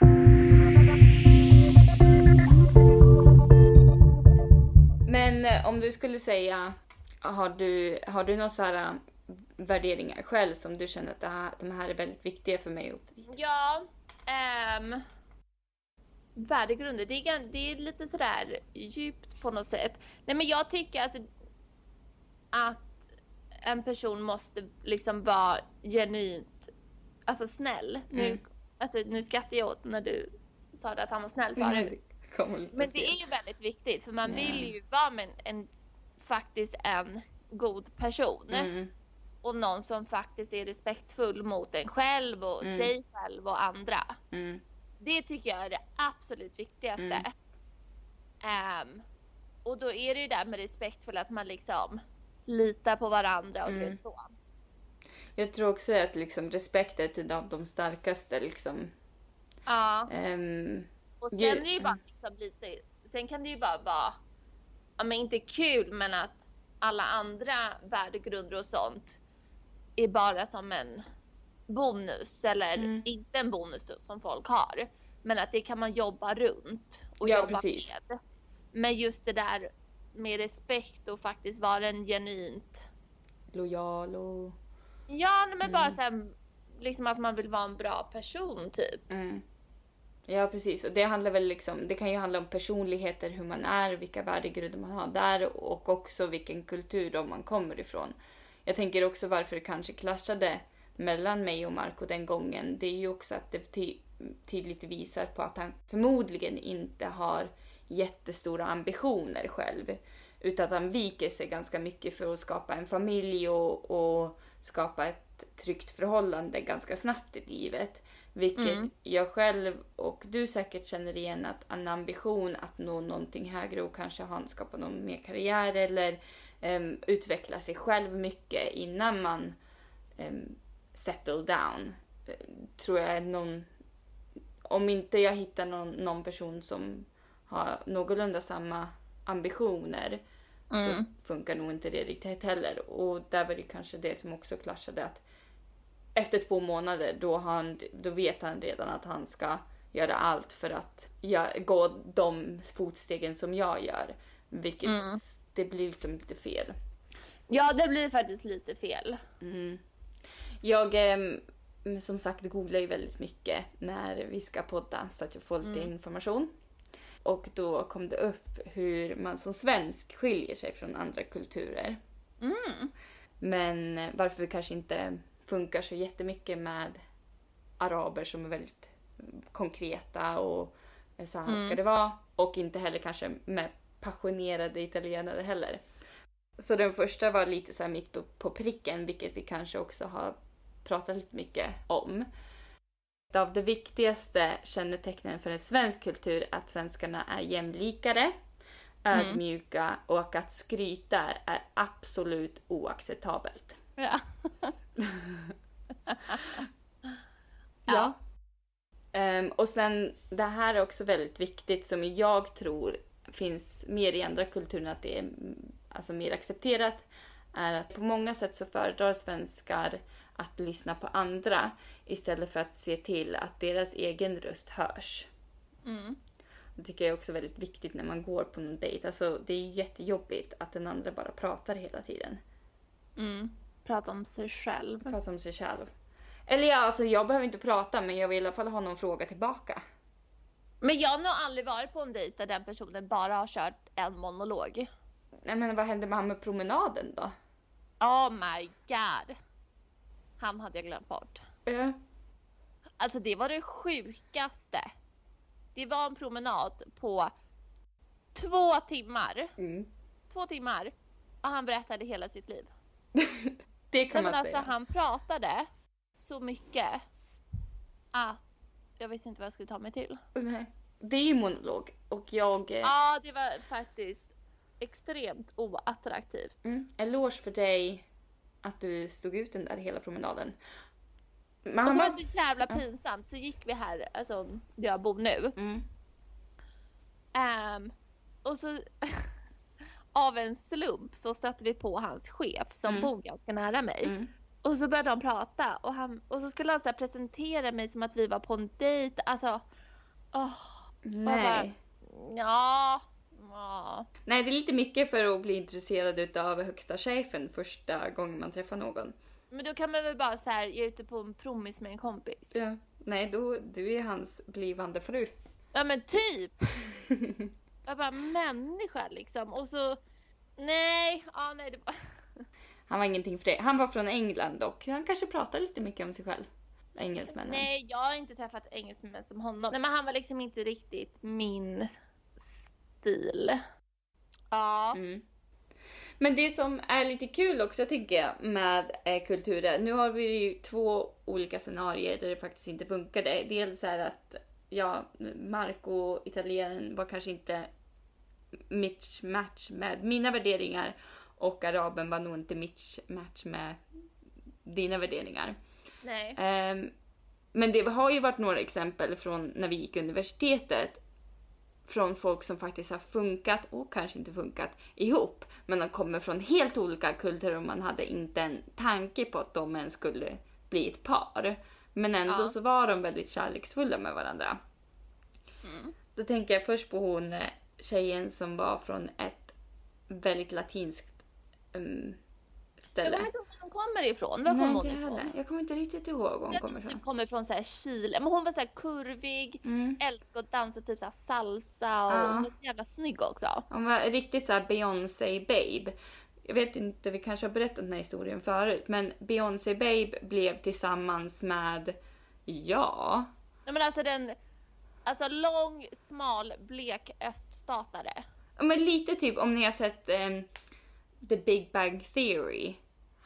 Men eh, om du skulle säga, har du, har du någon så här värderingar själv som du känner att det här, de här är väldigt viktiga för mig? Ja, um, värdegrunder. Det är, det är lite sådär djupt på något sätt. Nej men jag tycker alltså att en person måste liksom vara genuint, alltså snäll. Nu, Mm. alltså, nu skrattar jag åt när du sa det att han var snäll förut. Lite Men det är ju väldigt viktigt för man Ja. vill ju vara en, en faktiskt en god person. Mm. Och någon som faktiskt är respektfull mot en själv och Mm. sig själv och andra. Mm. Det tycker jag är det absolut viktigaste. Mm. Ehm, och då är det ju där med respektfull att man liksom litar på varandra och Mm. så. Jag tror också att liksom respekt är ett av de starkaste liksom. Ja. ehm, Och sen är det ju bara liksom lite, sen kan det ju bara vara, ja men inte kul men att alla andra värdegrunder och sånt är bara som en bonus eller Mm. inte en bonus som folk har. Men att det kan man jobba runt och Ja, jobba precis. med. Men just det där med respekt och faktiskt vara en genuint, lojal och... ja men bara Mm. så här, liksom att man vill vara en bra person typ. Mm. Ja precis och det handlar väl liksom, det kan ju handla om personligheter, hur man är, vilka värdegrunder man har där och också vilken kultur då man kommer ifrån. Jag tänker också varför det kanske clashade mellan mig och Marco den gången. Det är ju också att det ty- tydligt visar på att han förmodligen inte har jättestora ambitioner själv. Utan att han viker sig ganska mycket för att skapa en familj och, och skapa ett tryggt förhållande ganska snabbt i livet. Vilket Mm. jag själv och du säkert känner igen att en ambition att nå någonting högre och kanske ha, skapa någon mer karriär eller em, utveckla sig själv mycket innan man um, settle down. eh, Tror jag någon, om inte jag hittar någon, någon person som har någorlunda samma ambitioner Mm. så funkar nog inte det riktigt heller. Och där var det kanske det som också clashade att efter två månader då, han, då vet han redan att han ska göra allt för att gå de fotstegen som jag gör. Vilket Mm. Det blir liksom lite fel. Ja det blir faktiskt lite fel. Mm. Jag ehm, som sagt googlar ju väldigt mycket när vi ska podda så att jag får lite Mm. information. Och då kom det upp hur man som svensk skiljer sig från andra kulturer. Mm. Men eh, varför det kanske inte funkar så jättemycket med araber som är väldigt konkreta och eh, så här Mm. ska det vara. Och inte heller kanske med passionerade italienare heller. Så den första var lite så här mitt på, på pricken, vilket vi kanske också har pratat lite mycket om. Ett av de viktigaste kännetecknen för en svensk kultur är att svenskarna är jämlikare, Mm. ödmjuka och att skryta är absolut oacceptabelt. Ja. [LAUGHS] Ja. Ehm, och sen det här är också väldigt viktigt som jag tror finns mer i andra kulturer att det är alltså mer accepterat. Är att på många sätt så föredrar svenskar att lyssna på andra istället för att se till att deras egen röst hörs. Mm. Det tycker jag är också väldigt viktigt när man går på någon dejt. Alltså det är jättejobbigt att den andra bara pratar hela tiden. Mm. Prata om sig själv. Pratar om sig själv. Eller ja, alltså jag behöver inte prata men jag vill i alla fall ha någon fråga tillbaka. Men jag har nog aldrig varit på en dejt där den personen bara har kört en monolog. Nej men vad hände med han med promenaden då? Oh my god. Han hade jag glömt bort. Ja. Alltså det var det sjukaste. Det var en promenad på två timmar. Mm. Två timmar. Och han berättade hela sitt liv. [LAUGHS] Det kan Nej, men man alltså säga. han pratade så mycket att jag visste inte vad jag skulle ta mig till. Nej. Det är ju monolog och jag... eh, Ja, det var faktiskt extremt oattraktivt. Mm, eloge för dig att du stod ut den där hela promenaden. Men Och så var det så jävla pinsamt så gick vi här, alltså där jag bor nu. Mm. Ehm, och så [LAUGHS] av en slump så stötte vi på hans chef som Mm. bor ganska nära mig. Mm. Och så började de prata och, han, och så skulle han så presentera mig som att vi var på en dejt. Alltså, åh, Nej. ja, ja. Nej, det är lite mycket för att bli intresserad utav högsta chefen första gången man träffar någon. Men då kan man väl bara så här, jag är ute på en promis med en kompis. Ja. Nej, då, du är hans blivande fru. Ja men typ. [LAUGHS] Jag bara människa liksom och så nej, ja nej det var Han var ingenting för det. Han var från England och han kanske pratar lite mycket om sig själv. Engelsmännen. Nej, jag har inte träffat engelsmän som honom. Nej men han var liksom inte riktigt min stil. Ja. Mm. Men det som är lite kul också tycker jag med eh, kulturer. Nu har vi ju två olika scenarier där det faktiskt inte funkade. Dels är att ja, Marco, italienaren, var kanske inte mitch match med mina värderingar och araben var nog inte mitch match med dina värderingar. Nej. Ehm, men det har ju varit några exempel från när vi gick universitetet. Från folk som faktiskt har funkat och kanske inte funkat ihop. Men de kommer från helt olika kulturer och man hade inte en tanke på att de ens skulle bli ett par. Men ändå Ja. så var de väldigt kärleksfulla med varandra. Mm. Då tänker jag först på hon eh, tjejen som var från ett väldigt latinskt um, Jag ställe. var hon kommer ifrån. Var Nej, kommer hon ifrån? heller. Jag kommer inte riktigt ihåg var hon Jag kommer ifrån. hon kommer från så här Chile. Men hon var så här kurvig, Mm. älskade att dansa typ så här salsa och Ja. hon var så jävla snygg också. Hon var riktigt så här Beyoncé babe. Jag vet inte, vi kanske har berättat den här historien förut, men Beyoncé babe blev tillsammans med, ja, Nej men alltså den, alltså lång, smal, blek öststatare. ja, men lite typ om ni har sett ehm, The Big Bang Theory.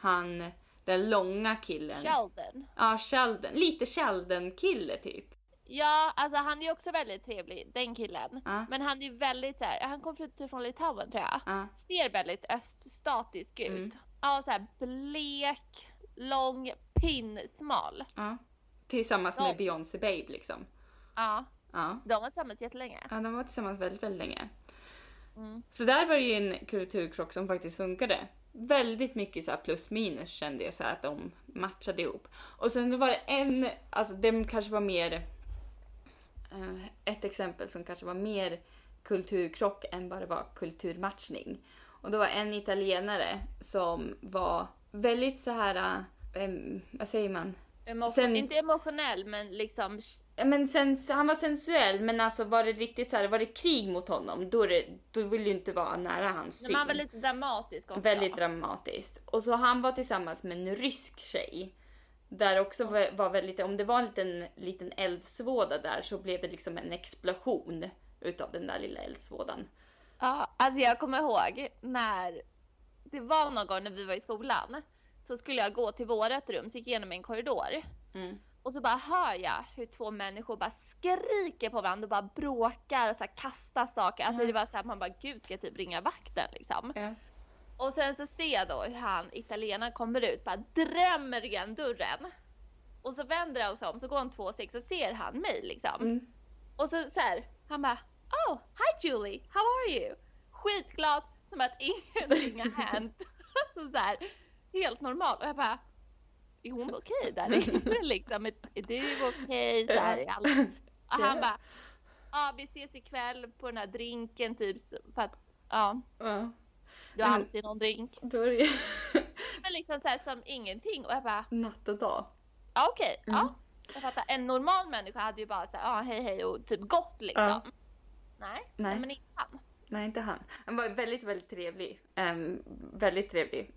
Han, den långa killen. Sheldon. Ja, Sheldon. Lite Sheldon-kille typ. Ja, alltså han är också väldigt trevlig, den killen. Ja, Men han är väldigt så här, han kom från- från Litauen tror jag. ja, Ser väldigt öststatisk ut. Mm. Ja, så här blek, lång, pinsmal. ja. Tillsammans med Ja. Beyoncé babe liksom. Ja, Ja. de var tillsammans jättelänge. ja, de var tillsammans väldigt, väldigt länge. Mm. Så där var det ju en kulturkrock som faktiskt funkade. Väldigt mycket så plus minus kände jag så att de matchade ihop. Och sen var det en, alltså den kanske var mer, eh, ett exempel som kanske var mer kulturkrock än vad det var kulturmatchning. Och det var en italienare som var väldigt så här, eh, vad säger man? Emo- Sen- Inte emotionell men liksom Men sen, han var sensuell men alltså var det riktigt så här, var det krig mot honom då, det, då vill du inte vara nära hans Men syn. han var lite dramatisk också. Väldigt dramatiskt. Och så han var tillsammans med en rysk tjej. Där också var var väldigt, om det var en liten, liten eldsvåda där så blev det liksom en explosion utav den där lilla eldsvådan. Ja, alltså jag kommer ihåg när det var någon gång när vi var i skolan så skulle jag gå till vårat rum, så gick jag igenom en korridor Mm. Och så bara hör jag hur två människor bara skriker på varandra och bara bråkar och så kastar saker. Alltså Mm. det var så här, man bara gud ska jag typ ringa vakten liksom. Ja. Och sen så ser jag då hur han italienaren kommer ut, bara drämmer igen dörren. Och så vänder han sig om, så går han två steg så ser han mig liksom. Mm. Och så, så här, han bara Oh, hi Julie, how are you? Skitglad, som att ingenting [LAUGHS] har hänt. Alltså så här, helt normal. Och jag bara, är hon okej där inne liksom? Är, du okej? Så här, är alla... Och han bara, ja vi ses ikväll på den här drinken typ. För att, ja, Ja. du har alltid någon drink. Då är det Men liksom så här som ingenting. Och jag bara, natt och dag. ja okej, Mm. ja. Jag fattar. En normal människa hade ju bara så här, ja hej hej och typ gått liksom. Ja. Nej, Nej. men inte han. Nej, inte han. Han var väldigt, väldigt trevlig. Ehm, väldigt trevlig.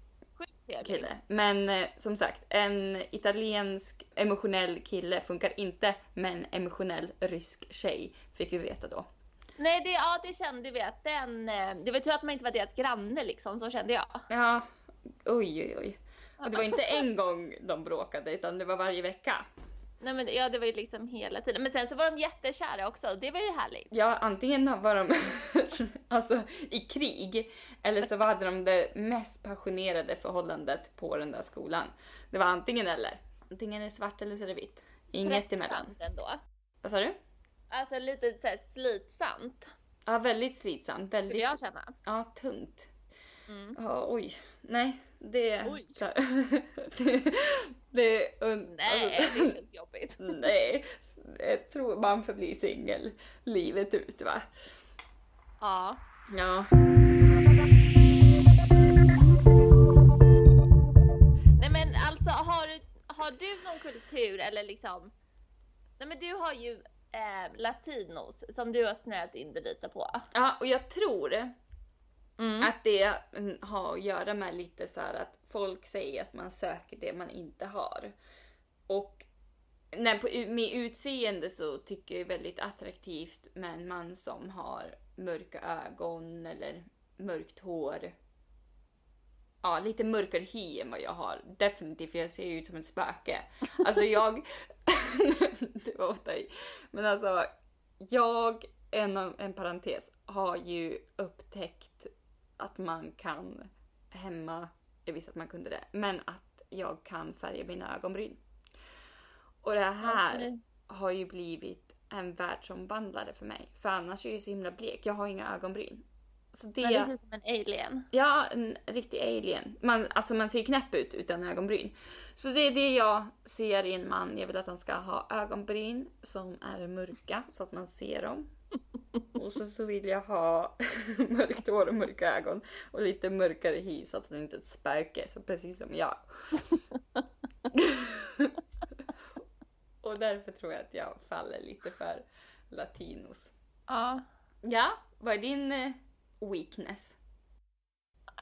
Kille. Men eh, som sagt, en italiensk emotionell kille funkar inte med en emotionell rysk tjej. Fick vi veta då. Nej, det, ja, det kände vi att den... eh, Det var tur att man inte var deras granne liksom, så kände jag. Ja, oj oj oj. Och det var inte en gång de bråkade utan det var varje vecka. Nej men ja, det var ju liksom hela tiden. Men sen så var de jättekära också, och det var ju härligt. Ja, antingen var de [LAUGHS] alltså, i krig eller så hade de det mest passionerade förhållandet på den där skolan. Det var antingen eller. Antingen är det svart eller så är det vitt. Inget emellan. Ändå. Vad sa du? Alltså lite så här slitsamt, Ja, väldigt slitsamt. skulle Väldigt, jag känna. ja, tungt. Mm. Ja, oj. Nej, det... Oj. [LAUGHS] det, det un, Nej, alltså, det känns jobbigt. [LAUGHS] nej. Jag tror man får bli singel livet ut va? Ja. Ja. Nej men alltså har du, har du någon kultur eller liksom Nej men du har ju eh, latinos som du har snöat in dig lite på. Ja, och jag tror Mm. att det har att göra med lite så här att folk säger att man söker det man inte har. Och när på, med utseende så tycker jag är väldigt attraktivt med en man som har mörka ögon eller mörkt hår. Ja, lite mörkare hy än vad jag har. Definitivt, för jag ser ju ut som ett spöke. Alltså [LAUGHS] jag... [LAUGHS] det var åt dig. Men alltså, jag, en, en parentes, har ju upptäckt att man kan hemma, jag visste att man kunde det, men att jag kan färga mina ögonbryn. Och det här Absolut. har ju blivit en världsomvandlare för mig. För annars är jag ju så himla blek, jag har inga ögonbryn. Så det, Men det ser ut som en alien. Ja, en riktig alien. Man, alltså man ser knäpp ut utan ögonbryn. Så det är det jag ser i en man. Jag vill att han ska ha ögonbryn som är mörka så att man ser dem. Och så, så vill jag ha [LAUGHS] mörkt hår och mörka ögon och lite mörkare hy så att han inte är ett spöke, så precis som jag. [LAUGHS] och därför tror jag att jag faller lite för latinos. Ja. Ja, vad är din eh, weakness?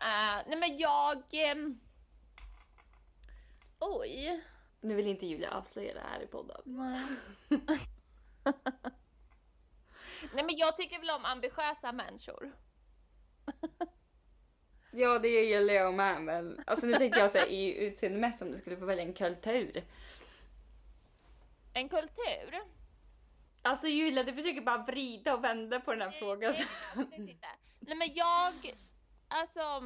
Eh, nej men jag... ehm, oj. Nu vill inte Julia avslöja det här i podden. Nej. [LAUGHS] nej men jag tycker väl om ambitiösa människor. [LAUGHS] Ja, det gillar jag med. Men alltså nu tänkte jag säga i utseendemässigt om du skulle få välja en kultur. En kultur. Alltså Julia, du försöker bara vrida och vända på den här frågan. Nej, inte. Nej men jag, alltså,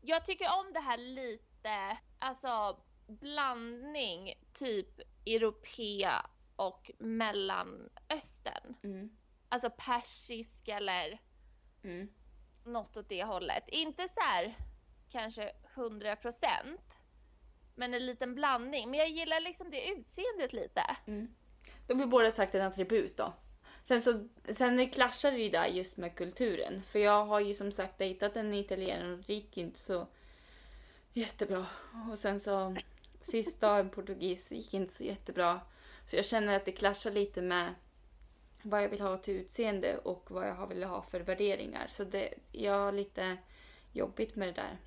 jag tycker om det här lite, alltså blandning, typ Europea och Mellanöstern. Mm, Alltså persisk eller mm, något åt det hållet. Inte så här kanske 100% men en liten blandning. Men jag gillar liksom det utseendet lite. mm. De har båda sagt en attribut då. Sen så sen klaschar det ju där just med kulturen. För jag har ju som sagt dejtat en italienare och det gick ju inte så jättebra. Och sen så sista en portugis gick inte så jättebra. Så jag känner att det klaschar lite med vad jag vill ha till utseende och vad jag vill ha för värderingar. Så det, jag har lite jobbigt med det där.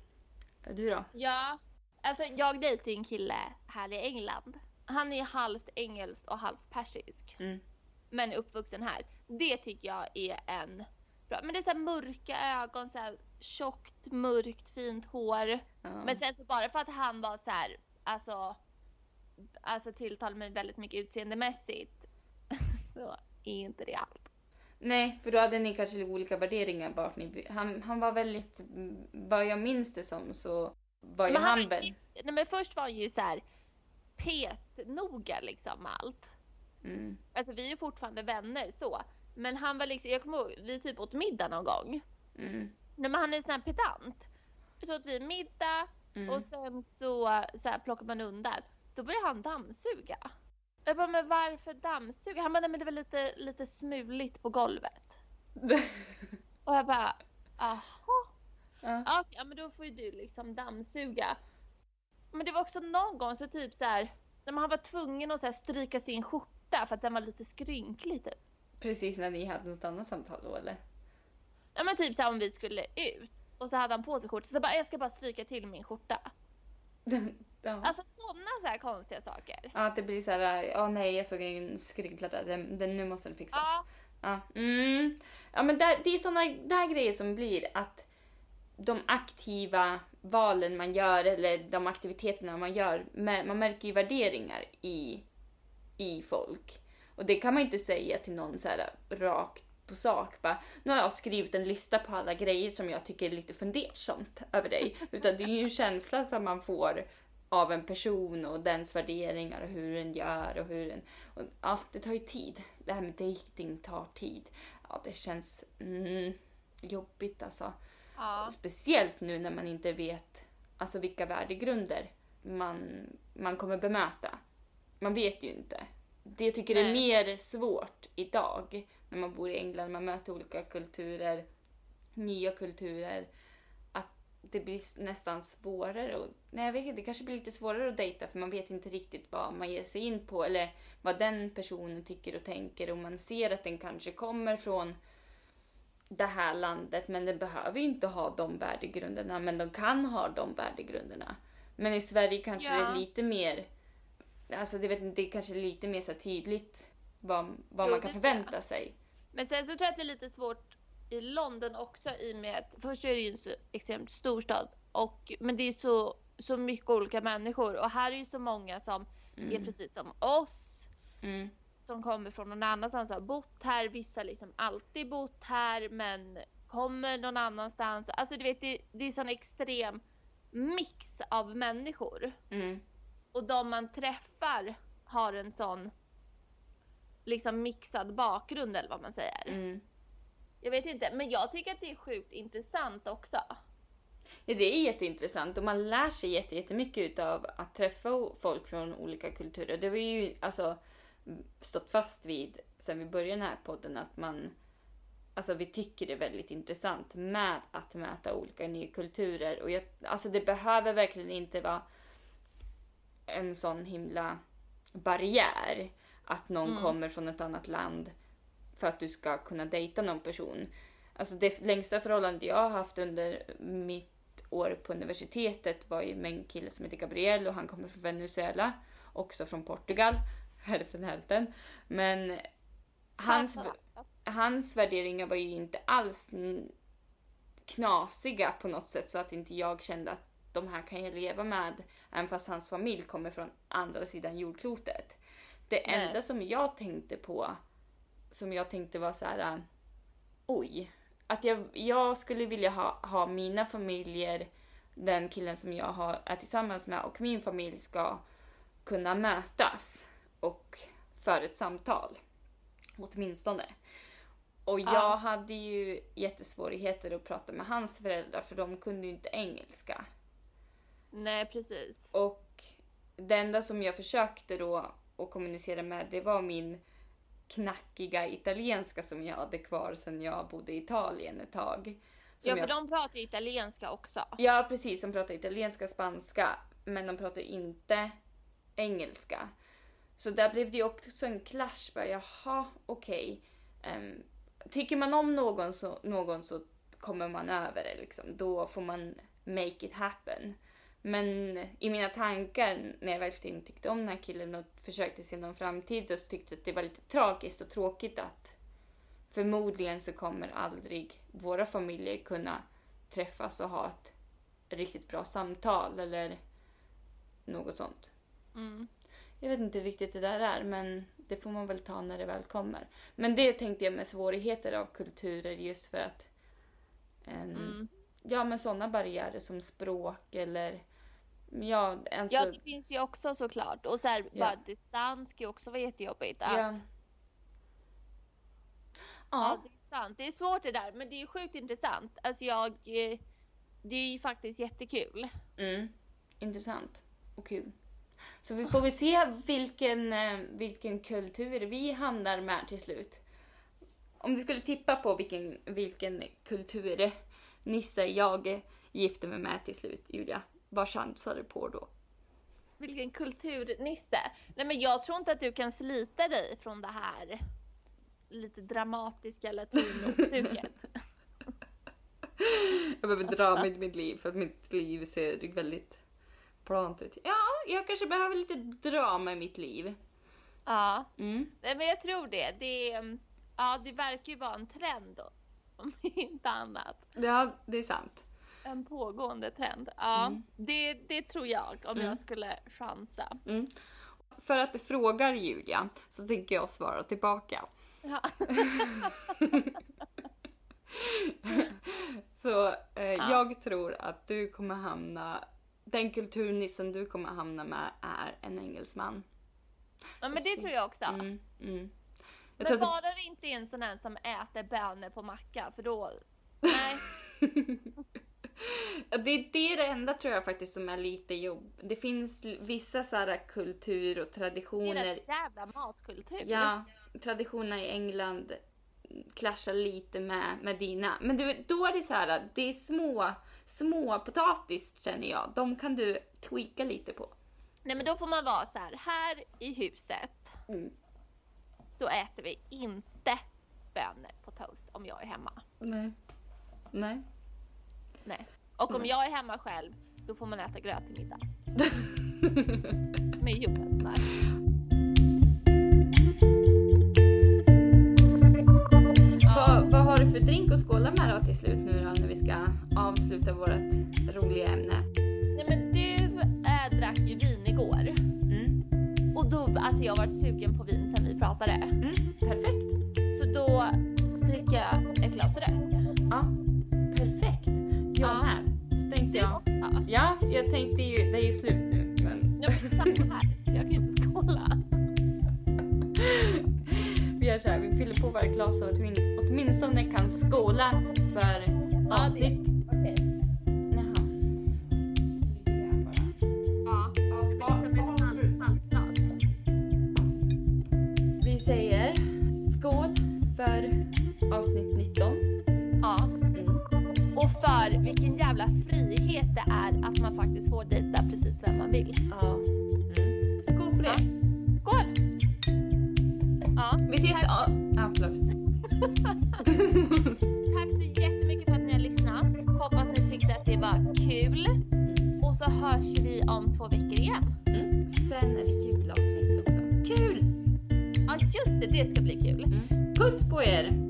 Du då? Ja, alltså jag dejtade en kille här i England. Han är halvt engelsk och halvt persisk. Mm. Men uppvuxen här. Det tycker jag är en bra. Men det är så här mörka ögon, så här tjockt, mörkt, fint hår. Ja. Men sen så bara för att han var så här, alltså, alltså tilltalade mig väldigt mycket utseendemässigt. [LAUGHS] så är inte det allt. Nej, för då hade ni kanske olika värderingar vart ni... Han, han var väldigt... Vad jag minns det som så var ju Men han väl... Nej men först var han ju så här petnoga liksom med allt. Mm. Alltså vi är fortfarande vänner så. Men han var liksom, jag kommer ihåg, vi typ åt middag någon gång. Mm. Nej men han är sån här pedant. Så åt vi middag Mm. och sen så, så här, plockar man undan. Då börjar han dammsuga. Jag bara, men varför dammsuga? Han bara, nej men det var lite, lite smuligt på golvet. [LAUGHS] Och jag bara, jaha. ja. Ja, okej, men då får ju du liksom dammsuga. Men det var också någon gång så typ så här, när man var tvungen att så här, stryka sin skjorta för att den var lite skrynklig typ. Precis när ni hade något annat samtal då eller? Ja men typ så här, om vi skulle ut och så hade han på sig skjorta så bara jag ska bara stryka till min skjorta. [LAUGHS] ja. Alltså sådana så här konstiga saker. ja, att det blir så här, ja nej jag såg en skrynkla där, den, den, nu måste den fixas. Ja, Ja, mm. ja men där, det är såna där grejer som blir att de aktiva valen man gör eller de aktiviteterna man gör, man märker ju värderingar i, i folk. Och det kan man inte säga till någon så här rakt på sak. Bara, nu har jag skrivit en lista på alla grejer som jag tycker är lite fundersamt över dig. [LAUGHS] Utan det är ju en känsla som man får av en person och dens värderingar och hur den gör och hur den... Och, ja, det tar ju tid. Det här med dating tar tid. Ja, det känns mm, jobbigt alltså. ja. Speciellt nu när man inte vet alltså vilka värdegrunder man, man kommer bemöta. Man vet ju inte. Det jag tycker är Nej. mer svårt idag när man bor i England, man möter olika kulturer, nya kulturer. Det blir nästan svårare och, nej jag vet inte, det kanske blir lite svårare att dejta för man vet inte riktigt vad man ger sig in på eller vad den personen tycker och tänker och man ser att den kanske kommer från det här landet men den behöver ju inte ha de värdegrunderna men de kan ha de värdegrunderna. Men i Sverige kanske Ja. det är lite mer, alltså det, vet, det är kanske lite mer så tydligt vad, vad Jo, man kan förvänta sig. Men sen så tror jag att det är lite svårt i London också i och med att först är det ju en så extremt stor stad och men det är så, så mycket olika människor och här är ju så många som är Mm. precis som oss Mm. som kommer från någon annanstans och har bott här. Vissa liksom alltid bott här men kommer någon annanstans. Alltså du vet det, det är sån extrem mix av människor Mm. och de man träffar har en sån liksom mixad bakgrund eller vad man säger. Mm. Jag vet inte, men jag tycker att det är sjukt intressant också. Ja, det är jätteintressant och man lär sig jätte- jättemycket utav att träffa folk från olika kulturer. Det har vi ju alltså stått fast vid sen vi började den här podden att man Alltså vi tycker det är väldigt intressant med att möta olika nya kulturer och jag, alltså det behöver verkligen inte vara en sån himla barriär att någon Mm. kommer från ett annat land för att du ska kunna dejta någon person. Alltså det längsta förhållandet jag har haft under mitt år på universitetet var ju med en kille som heter Gabriel och han kommer från Venezuela, också från Portugal, [LAUGHS] hälften hälften. Men hans, hans värderingar var ju inte alls knasiga på något sätt så att inte jag kände att de här kan jag leva med även fast hans familj kommer från andra sidan jordklotet. Det Nej. enda som jag tänkte på, som jag tänkte var så här. äh, oj, att jag, jag skulle vilja ha, ha mina familjer, den killen som jag har, är tillsammans med och min familj ska kunna mötas och föra ett samtal. Åtminstone. Och jag Ja. hade ju jättesvårigheter att prata med hans föräldrar för de kunde ju inte engelska. Nej, precis. Och det enda som jag försökte då att kommunicera med det var min knackiga italienska som jag hade kvar sedan jag bodde i Italien ett tag. Ja, för jag... de pratar italienska också. Ja precis, som pratar italienska, spanska men de pratar inte engelska. Så där blev det också en clash. Bara, Jaha, okej. Ehm, tycker man om någon så, någon så kommer man över det liksom. Då får man make it happen. Men i mina tankar när jag verkligen tyckte om den här killen och försökte se någon framtid så tyckte att det var lite tragiskt och tråkigt att förmodligen så kommer aldrig våra familjer kunna träffas och ha ett riktigt bra samtal eller något sånt. Mm. Jag vet inte hur viktigt det där är men det får man väl ta när det väl kommer. Men det tänkte jag med svårigheter av kulturer just för att en, Mm. Ja men sådana barriärer som språk eller ja, alltså, Ja, det finns ju också såklart. Och så här, Ja. bara distans kan ju också vara jättejobbigt. Att, ja. ja, Ja, det är sant. Det är svårt det där, men det är sjukt intressant. Alltså jag, eh, det är ju faktiskt jättekul. mm, intressant och kul. Så vi får väl se vilken, eh, vilken kultur vi hamnar med till slut. Om du skulle tippa på vilken, vilken kultur Nisse jag gifter mig med till slut, Julia. Vad chansar du på då? Vilken kulturnisse. Nej men jag tror inte att du kan slita dig från det här lite dramatiska latinostuket. [LAUGHS] Jag behöver dra mitt, mitt liv för att mitt liv ser väldigt plant ut. Ja, jag kanske behöver lite drama i mitt liv. ja, Mm. nej men jag tror det. Det, ja, det verkar ju vara en trend då. Om inte annat. Ja, det är sant. En pågående trend. Ja, Mm. det, det tror jag om Mm. jag skulle chansa. Mm. För att du frågar Julia så tänker jag svara tillbaka. Ja. [LAUGHS] Så eh, Ja. jag tror att du kommer hamna, den kulturnissen du kommer hamna med är en engelsman. ja, men det tror jag också. Mm, mm. Jag Men bara det inte är en sån här som äter bönor på macka för då... Nej. [LAUGHS] [LAUGHS] Det, det är det enda tror jag faktiskt som är lite jobb. Det finns vissa så kultur och traditioner. Deras jävla matkultur. Ja, traditionerna i England clashar lite med, med dina. Men du, då är det så här, det är små små potatis känner jag. De kan du tweaka lite på. Nej men då får man vara så här. här i huset Mm. så äter vi inte bönor på toast om jag är hemma. Nej. Nej. Nej. Och om Nej. jag är hemma själv då får man äta gröt till middag. [LAUGHS] Med jordnötssmör. Vad, vad har du för drink att skåla med då till slut nu då när vi ska avsluta vårt roliga ämne? Nej men du äh, drack ju vin igår. Mm. Och då, alltså jag har varit sugen på vin sen vi pratade. Mm. Perfekt. Så då dricker jag ett glas rött. Ja. Ja, jag tänkte ju, det är ju slut nu. Men Ja men samma här. Jag kan ju inte skåla. [LAUGHS] vi gör så här, vi fyller på varje glas så att vi åtminstone kan skåla för avsnitt. Ja. Halvglas. Vi säger skål för avsnitt 19. Ja. Mm. Och för vilken jävla frihet det är att man faktiskt får dejta precis vem man vill. Ja. Mm. Skål på det. Ja. Skål! Ja. Vi ses. Ja, förlåt. [LAUGHS] Tack så jättemycket för att ni har lyssnat. Hoppas ni tyckte att det var kul. Och så hörs vi om två veckor igen. Mm. Sen är det julavsnitt också. Kul! Ja just det, det ska bli kul. Mm. Puss på er!